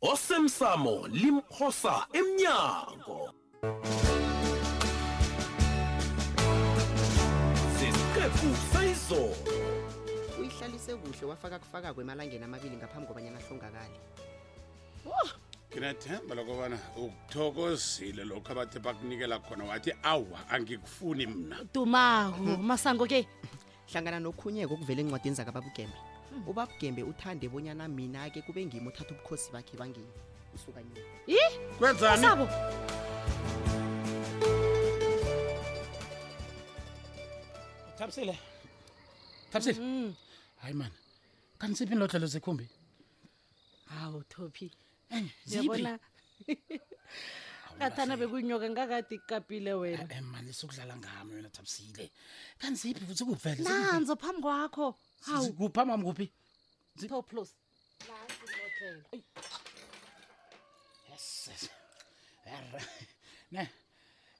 osemsamo limphosa emnyango sesiqephu sayizolo uyihlalise kuhle wafaka kufakako emalangeni amabili ngaphambi kobanyana ahlongakale oh nginathemba lokubana ukuthokozile lokhu abathe bakunikela khona wathi awa angikufuni mna dumaho masango ke hlangana nokhunyeko okuvela encwadini zakababugembe hmm. ubabugembe uthande bonyana mina-ke kube ngimi othatha ubukhosi bakhe bangeni usuka nyini yi kwenzani thabisile thabisile hmm. hayi mani kanti siphi nilodlelo zekhumbi hawu tophi Eh, yabona ngathana bekunyoka ngakade ikapile wena Eh, mani sukudlala ngami wena thabisile kanti ziphi futhi kuvele nanzo phambi kwakho hawu kuphi amami kuphi toplos yes yes. Err, ne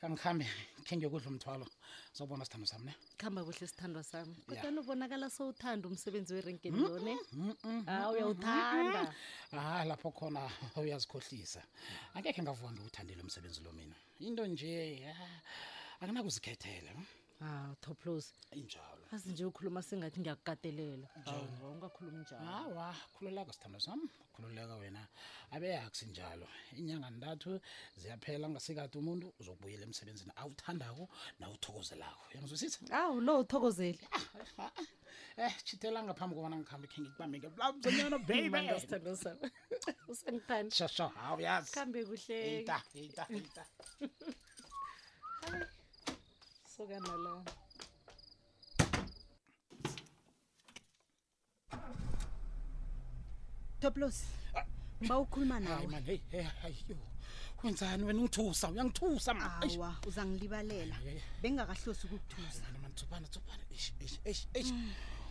kangihambe khengiyokudla umthwalo sobona sithando sami ne khamba kuhle sithandwa sami kodwana ubonakala sowuthanda umsebenzi werenkeni lone hawu uyawuthanda ah lapho khona uyazikhohlisa angekhe ngavuka ngiwuthandile umsebenzi lo mina into nje ah, anginakuzikhethela Ah, Toplos. injalo Azi nje ukhuluma sengathi ngiyakukatelela. Hawu, ungakhulumi njalo. hawa khululeka sithando sam khululeka wena abeyaksi njalo inyanga ntathu ziyaphela ngasikade umuntu uzokubuyela emsebenzini awuthandako nawuthokozelako yangizwisisa Awu lo uthokozeli. eh chithela ngaphambi kobana ngikhambe khe ngikubambe ngeblamzanyana baby Manda sithando sam. Usengithanda. shasho hawu yazi Kambe kuhle. ita ita ita So gerne, Mella. Toplos. Bawukhuluma Hayi nawe. man, hey, hey, hayi yo. Wenzani wena ungithusa, uyangithusa man. Eish. Awa, uzangilibalela. Ay, ay, ay. Bengingakahlosi ukukuthusa. Wena man, thubana, thubana. Eish, eish, eish, eish.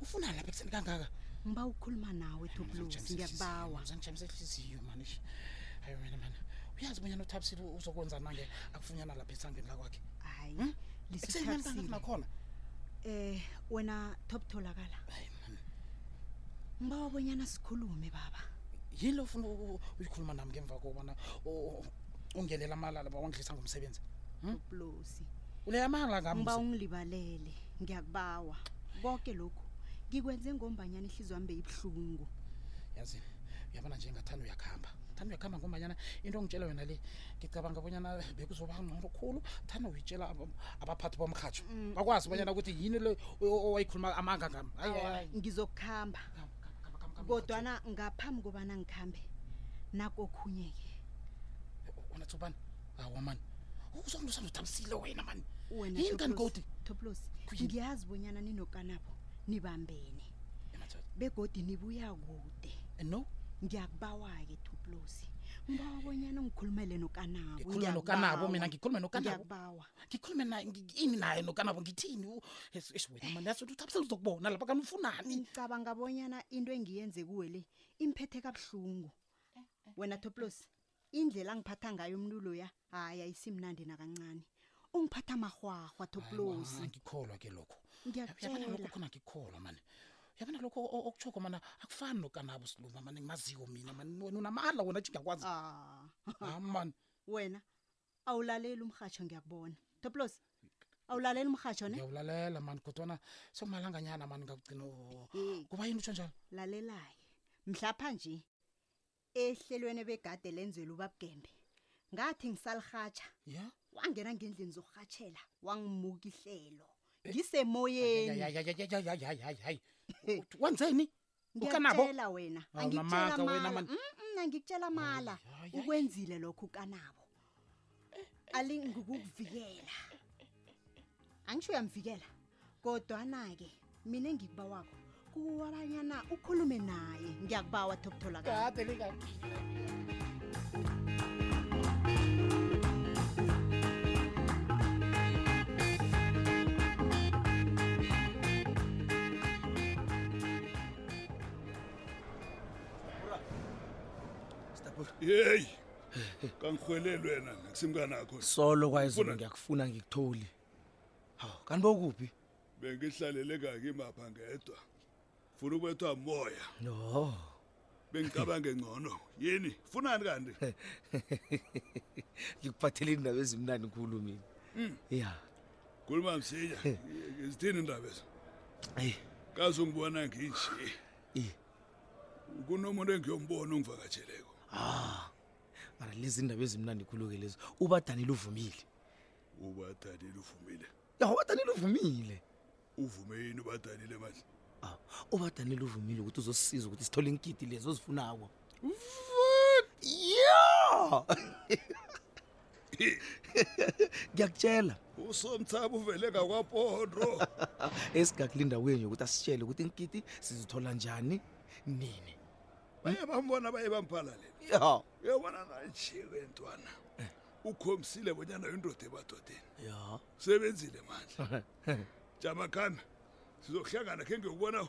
Ufuna lapha ekuseni kangaka? Ngiba ukukhuluma nawe Toplos, ngiyakubawa. Uzangijamisa ihliziyo man. eish. Hayi wena man. Uyazi bonyana uThabisile uzokwenza nange akufunyana lapha esangeni lakwakhe hayi Hmm? ekuseni mani phakathi nakhona eh wena top tholakala hayi mani ngibawa bonyana sikhulume baba yini lo ufuna u- u- uyikhuluma nami ngemva kobana u- u- ungelela amalala bawangidlisa ngomsebenzi ublosi uleya amala ngami ngiba ungilibalele ngiyakubawa konke lokhu ngikwenze ngombanyana ihliziyo yami beyibuhlungu yazi uyabona nje ngathanda uyakuhamba thanda uyakuhamba ngombanyana into ongitshela yona le ngicabanga bonyana bekuzoba ngcono khulu thana uyitshela ab- abaphathi bomrhatsho Mm. bakwazi bonyana ukuthi yini le o- o- owayikhuluma amanga ngam Hayi, Awa, hayi. ngizokukhamba Khamba, khamba, khamba, khamba, kodwana ngaphambi kobana ngikhambe nakokhunye-ke Tjhu- wena thubani awa mani uzongilusa nodabisile wena mani wena Yini kanti Toplos- godi? Toplos, Khuyini? ngiyazi bonyana ninokanabo nibambene begodi nibuya kude eh, no ngiyakubawa-ke tuplosi ngibawa bonyana ngikhulumele nokanabo ngikhulume nokanabo mina ngikhulume nokanabobawa ngikhulume naye ini naye nokanabo ngithini wena mani yasuthi uthi abusele uzokubona lapha kani ufunani ngicabanga bonyana into engiyenze kuwe le imphethe kabuhlungu eh, eh, wena toplosi indlela angiphatha ngayo umntu loya hayi ayisimnandi nakancane ungiphatha amahwahwa toplosi ngikholwa ke lokho yabona lokho khona ngikholwa mani yabona lokho okuchoko mana akufani nokanabo siluma mani ngimaziko mina mani wena unamandla wena athi ngiyakwazi ah. ah mani wena awulaleli umhatsho ngiyakubona toplosi awulalela umhatsho ne ngiyawulalela mani kodwana sekumalanganyana mani ngakugcina kuba yini utsho njalo lalelaye mhlapha nje ehlelweni ebegade lenzelwe ubabugembe ngathi ngisalirhatjha ya wangena ngendlini zokurhatshela wangimuka ihlelo ngisemoyeni hayi wenzeni ukanabo ngiyakutshela wena Awu, angikutshela namanga wena, mala man. Mm-mm, angikutshela mala Hayi, hayi, hayi. ukwenzile lokho ukanabo alingukukuvikela angisho uyamvikela kodwana-ke mina engikuba wakho kuwabanyana ukhulume naye ngiyakubawa thokutholakala Yey! kangirhweleli wena ngikusimkanakho solo kwayizulu Ufuna- ngiyakufuna ngikutholi hawu kanti bokuphi bengihlalele kaki mapha ngedwa funa ukubethwa moya no bengicabange ngcono yini funani kanti ngikuphathele indaba ezimnandi khulu mina Mm. ya khuluma msinya zithini indaba ezo eyi kaze ungibona nginje kunomuntu engiyombona ongivakatsheleko ah mara lezi ndaba ezimnandi khulu-ke lezo ubadanile uvumile ubadanile uvumile ya ubadanile uvumile uvume yini ubadanile manje ah, ubadanile uvumile ukuthi uzosisiza ukuthi sithole inkiti lezo ozifunako ya ngiyakutshela usomthaba uvele ngakwapondo esigakulinda kwenye ukuthi asitshele ukuthi inkiti sizithola njani nini baye bambona baye bamphalalele ya uyabona nanjike ntwana ukhombisile bonyana indoda ebadodeni ya sebenzile mandla jama khana sizokuhlangana khe ngiyokubona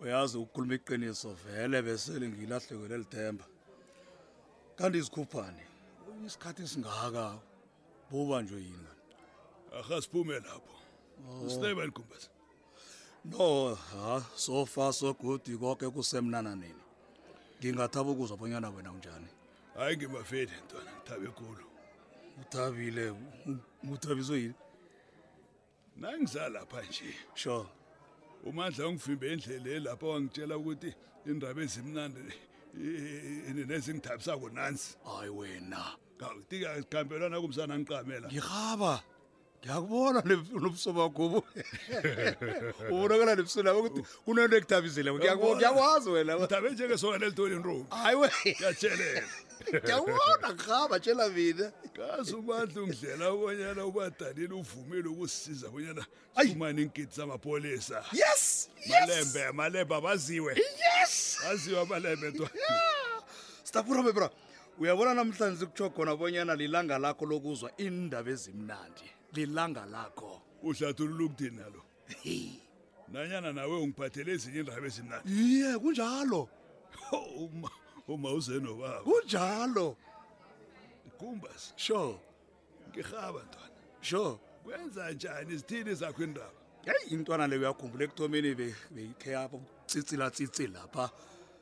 uyazi ukukhuluma iqiniso vele besele ngilahlekwele lithemba kanti izikhuphane isikhathi esingaka buba nje yini aha siphume lapho oh. usineba inkumbasa no ha so far so good konke kusemnana nini ngingathaba ukuzwa bonyana wena unjani hayi ngimafeli ntwana ngithabe kulu uthabile uthabiswe yini nangisalapha nje sure umandla ungivimbe endleleni lapho wangitshela ukuthi indaba ezimnandi nezingithabisako nansi hayi wena tikakambelana kumsana ngiqamela ngirhaba ngiyakubona lobuso bakhobo ubonakala nebuso labo ukuthi kunento ekuthabizile ngiyakwazi wena uthabe njengesokana elitoni nroku hayi we ngiyatshelela Ngiyawona cha batshela mina. Kazi uMandla ungidlela bonyana ubadanile uvumile ukusisiza bonyana sifumane inkiti zamapholisa. Yes. Malembe malembe abaziwe. Yes. Aziwe amalembe to. Stapura bebra. Uyabona namhlanje kutsho khona bonyana lilanga lakho lokuzwa indaba ezimnandi. Lilanga lakho. Uhlathulula ukuthini nalo? nanyana nawe ungiphathele ezinye indaba ezimnandi iye kunjalo uma uma uzenobaba kunjalo gumbas sure ngirhaba ntwana sure kwenza njani izithini zakho indaba heyi intwana leyo uyakhumbula ekuthomeni beyikhe yabo tsitsila tsitsi lapha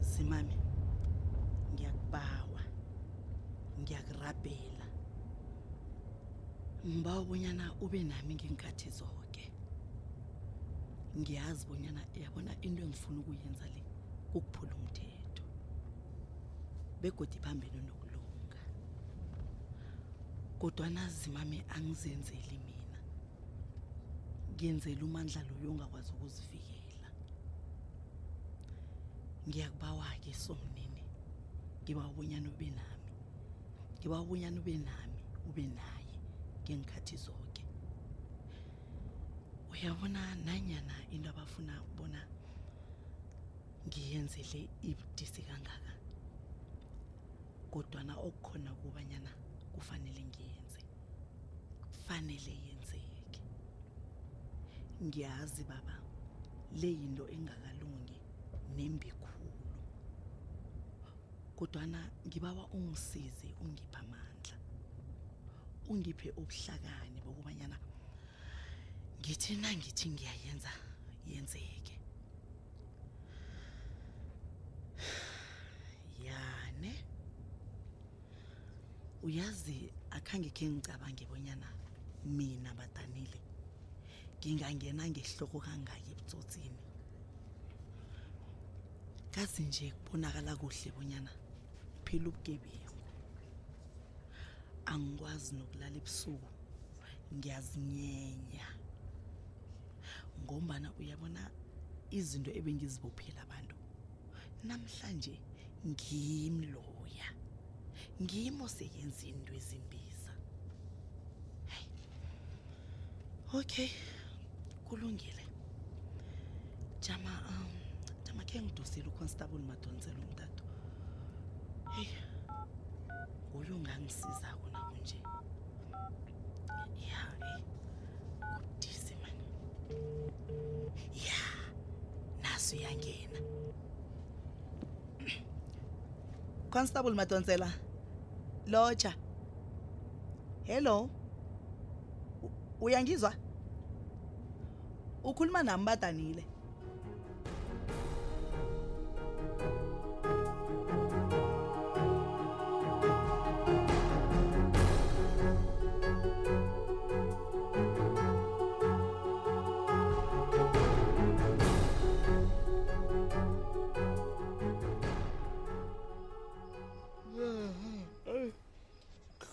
zimami ngiyakubawa ngiyakurabhela ngiba ubonyana ube nami ngenkathi zoke ngiyazi bonyana yabona into engifuna ukuyenza le kukuphula umthetho begodi phambili nokulunga kodwa nazimami angizenzeli mina ngiyenzela umandla loyo ongakwazi ukuzivika Ngiyakubhadela. Ngiyakubawa-ke somnini. Ngibawa bonyana ube nami. Ngibawa bonyana ube nami, ube naye ngeenkhathi zoke. Uyabona nanyana into abafuna bona ngiyenze le ibudisi kangaka kodwana okukhona kubanyana kufanele ngiyenze. fanele yenzeke ngiyazi baba le yinto engakalungi nembi khulu kodwana ngibawa ungisize ungiphe amandla ungiphe ubuhlakani bokubanyana ngithi nangithi ngiyayenza yenzeke yane yeah, uyazi akhange khe ngicabange bonyana mina badanile ngingangena ngehloko kangaki ebutsotsini kazi nje kubonakala kuhle bonyana phela ubugebengu angikwazi nokulala ebusuku ngiyazinyenya ngombana uyabona izinto ebengizibophela abantu namhlanje ngimi loya ngimo seyenza into ezimbiza Hayi. okay kulungile jama um jama khe ngidosile uconstable madonsela umtato heyi nguye ungangisizako nakunje ya eyi kubudisi mani ya naso uyangena constable madonsela loja hello uyangizwa ukhuluma nami badanile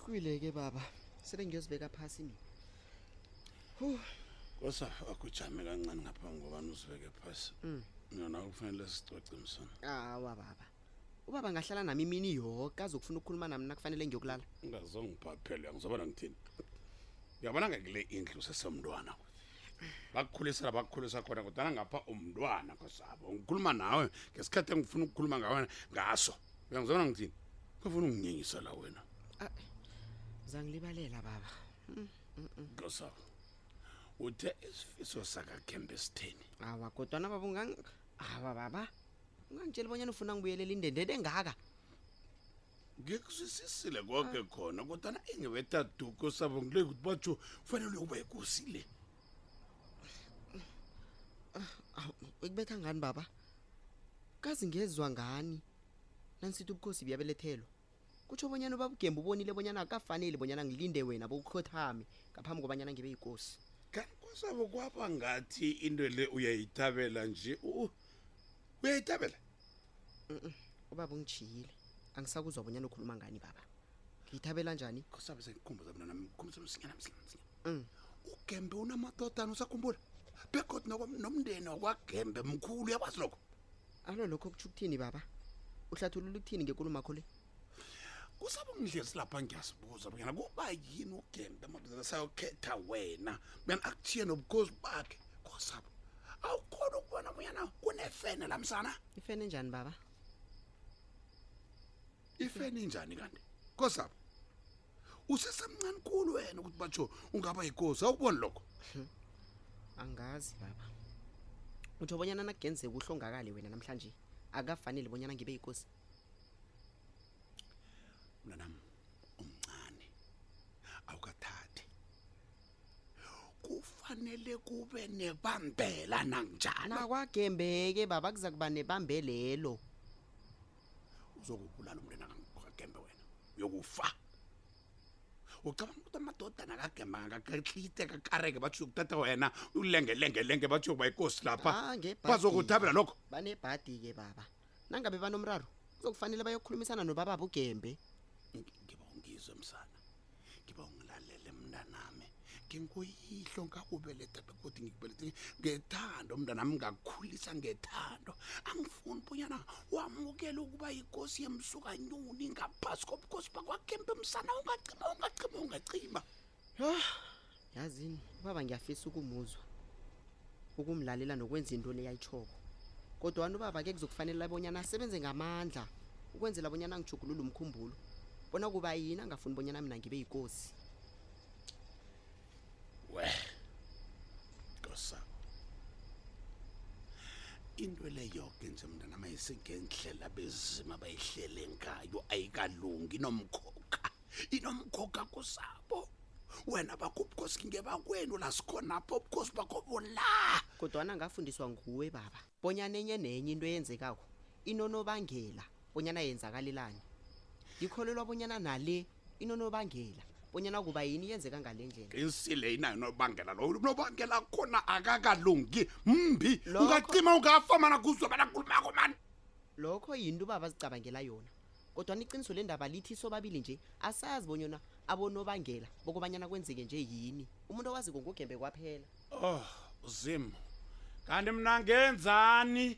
Kuwile ke baba. Sele ngiyozibeka phasi mina. Huh. Kosa akujame kancane ngaphambi kobana uzibeke phasi. Mm. Mina nawe kufanele sicoce msana. Awa baba. ubaba ngahlala nami imini yoke azokufuna ukukhuluma nami nakufanele ngiyokulala ungazongiphaphela ngizobona ngithini uyabona ngekule indlu sesemntwana bakukhulisela bakukhulisa khona kodwana ngapha umntwana kosabo ngikhuluma nawe ngesikhathi engifuna ukukhuluma ngawe ngaso uyangizobona ngithini ngifuna unginyenyisa la wena Ah, zangilibalela baba Mm, mm, mm. kosabo uthe isifiso sakakhembe sitheni awa kodwana baba ungang- awa baba ungangitsheli bonyana ufuna ngibuyelela indendede engaka ngikuzwisisile konke khona kodwana engibetaduko sabo ngile ukuthi batsho kufanele uyokuba yikosi le ikubetha ngani baba kazi ngezwa ngani nanisithi ubukhosi buyabelethelwa kutsho bonyana ubabugembe ubonile bonyana akafaneli bonyana ngilinde wena bokukhothami ngaphambi kobanyana ngibe yikosi kankosabo kwaba ngathi into le uyayithabela nje u- uyayithabela ubaba ungijiyile angisakuzwa bonyana ukhuluma ngani baba ngiyithabela njani kosabe sengikhumbuza mina nami ngikhumbuza msinyana msinyana msinyana Mm. ugembe unamadodana usakhumbula begodwa nomndeni wakwagembe mkhulu uyakwazi lokho alo lokho kutsho ukuthini baba uhlathulula ukuthini ngekulumakho le kusaba umdlezi lapha ngiyazibuza bonyana kuba yini ugenda amabizana sayokhetha wena bonyana akuthiye nobukhozi bakhe kosabo awukhona ukubona bonyana kunefene lamsana ifene njani baba ifene injani kanti kosabo usesemncane khulu wena ukuthi batsho ungaba yikosi awukuboni lokho angazi baba utsho bonyana nakugenzeka uhlongakale wena namhlanje akafanele bonyana ngibe yikosi mntanam umncane awukathathi kufanele kube nebambela nanginjani makwagembeke baba kuza kuba nebambelelo uzokubulala umntwana kagembe wena uyokufa ucabanga ukuthi amadodana kagembe angakaklite kakareke bathi uyokuthatha wena ulengelengelenge bathi uyokuba ikosi lapha Ah, ngebhadi. bazokuthabela lokho banebhadi-ke baba nangabe banomraro kuzokufanele bayokhulumisana nobababo ugembe ngiba ungizwe msana ngiba ungilalele mntanami nginguyihlo ngakubeleta begodwa ngikubelete ngethando mntanami ngakukhulisa ngethando angifuni bonyana wamukele ukuba yikosi yemsukanyoni ngaphasi kobukhosi bakwagembe msana ungacima ungacima ungacima yazini ubaba ngiyafisa ukumuzwa ukumlalela nokwenza into le yayitshoko kodwa wani ubaba ke kuzokufanele labonyana asebenze ngamandla ukwenzela bonyana angijugulula umkhumbulo bona kuba yini angafuni bonyana mina ngibe yikosi we kosabo into le yoke nje mntanama isengendlela bezima bayihlele ngayo ayikalungi nomkhosi inomgoga kusabo wena bakho ubukhosi ngingebakwenu la sikhonapho ubukhosi bakho bula kodwana ngafundiswa nguwe baba bonyana enye nenye into eyenzekako inonobangela bonyana yenzakalelani ngikholelwa bonyana nale inonobangela bonyana kuba yini yenzeka ngale ndlela insile inayo nobangela lo nobangela khona akakalungi mbi Lokho- ungacima ungafamana kuzwe banakulumako mani lokho yinto ubaba azicabangela yona kodwa niqiniso le ndaba lithi sobabili nje asazi bonyona abonobangela bokubanyana kwenzeke nje yini umuntu owazi kongugembe kwaphela oh zim kanti mna ngenzani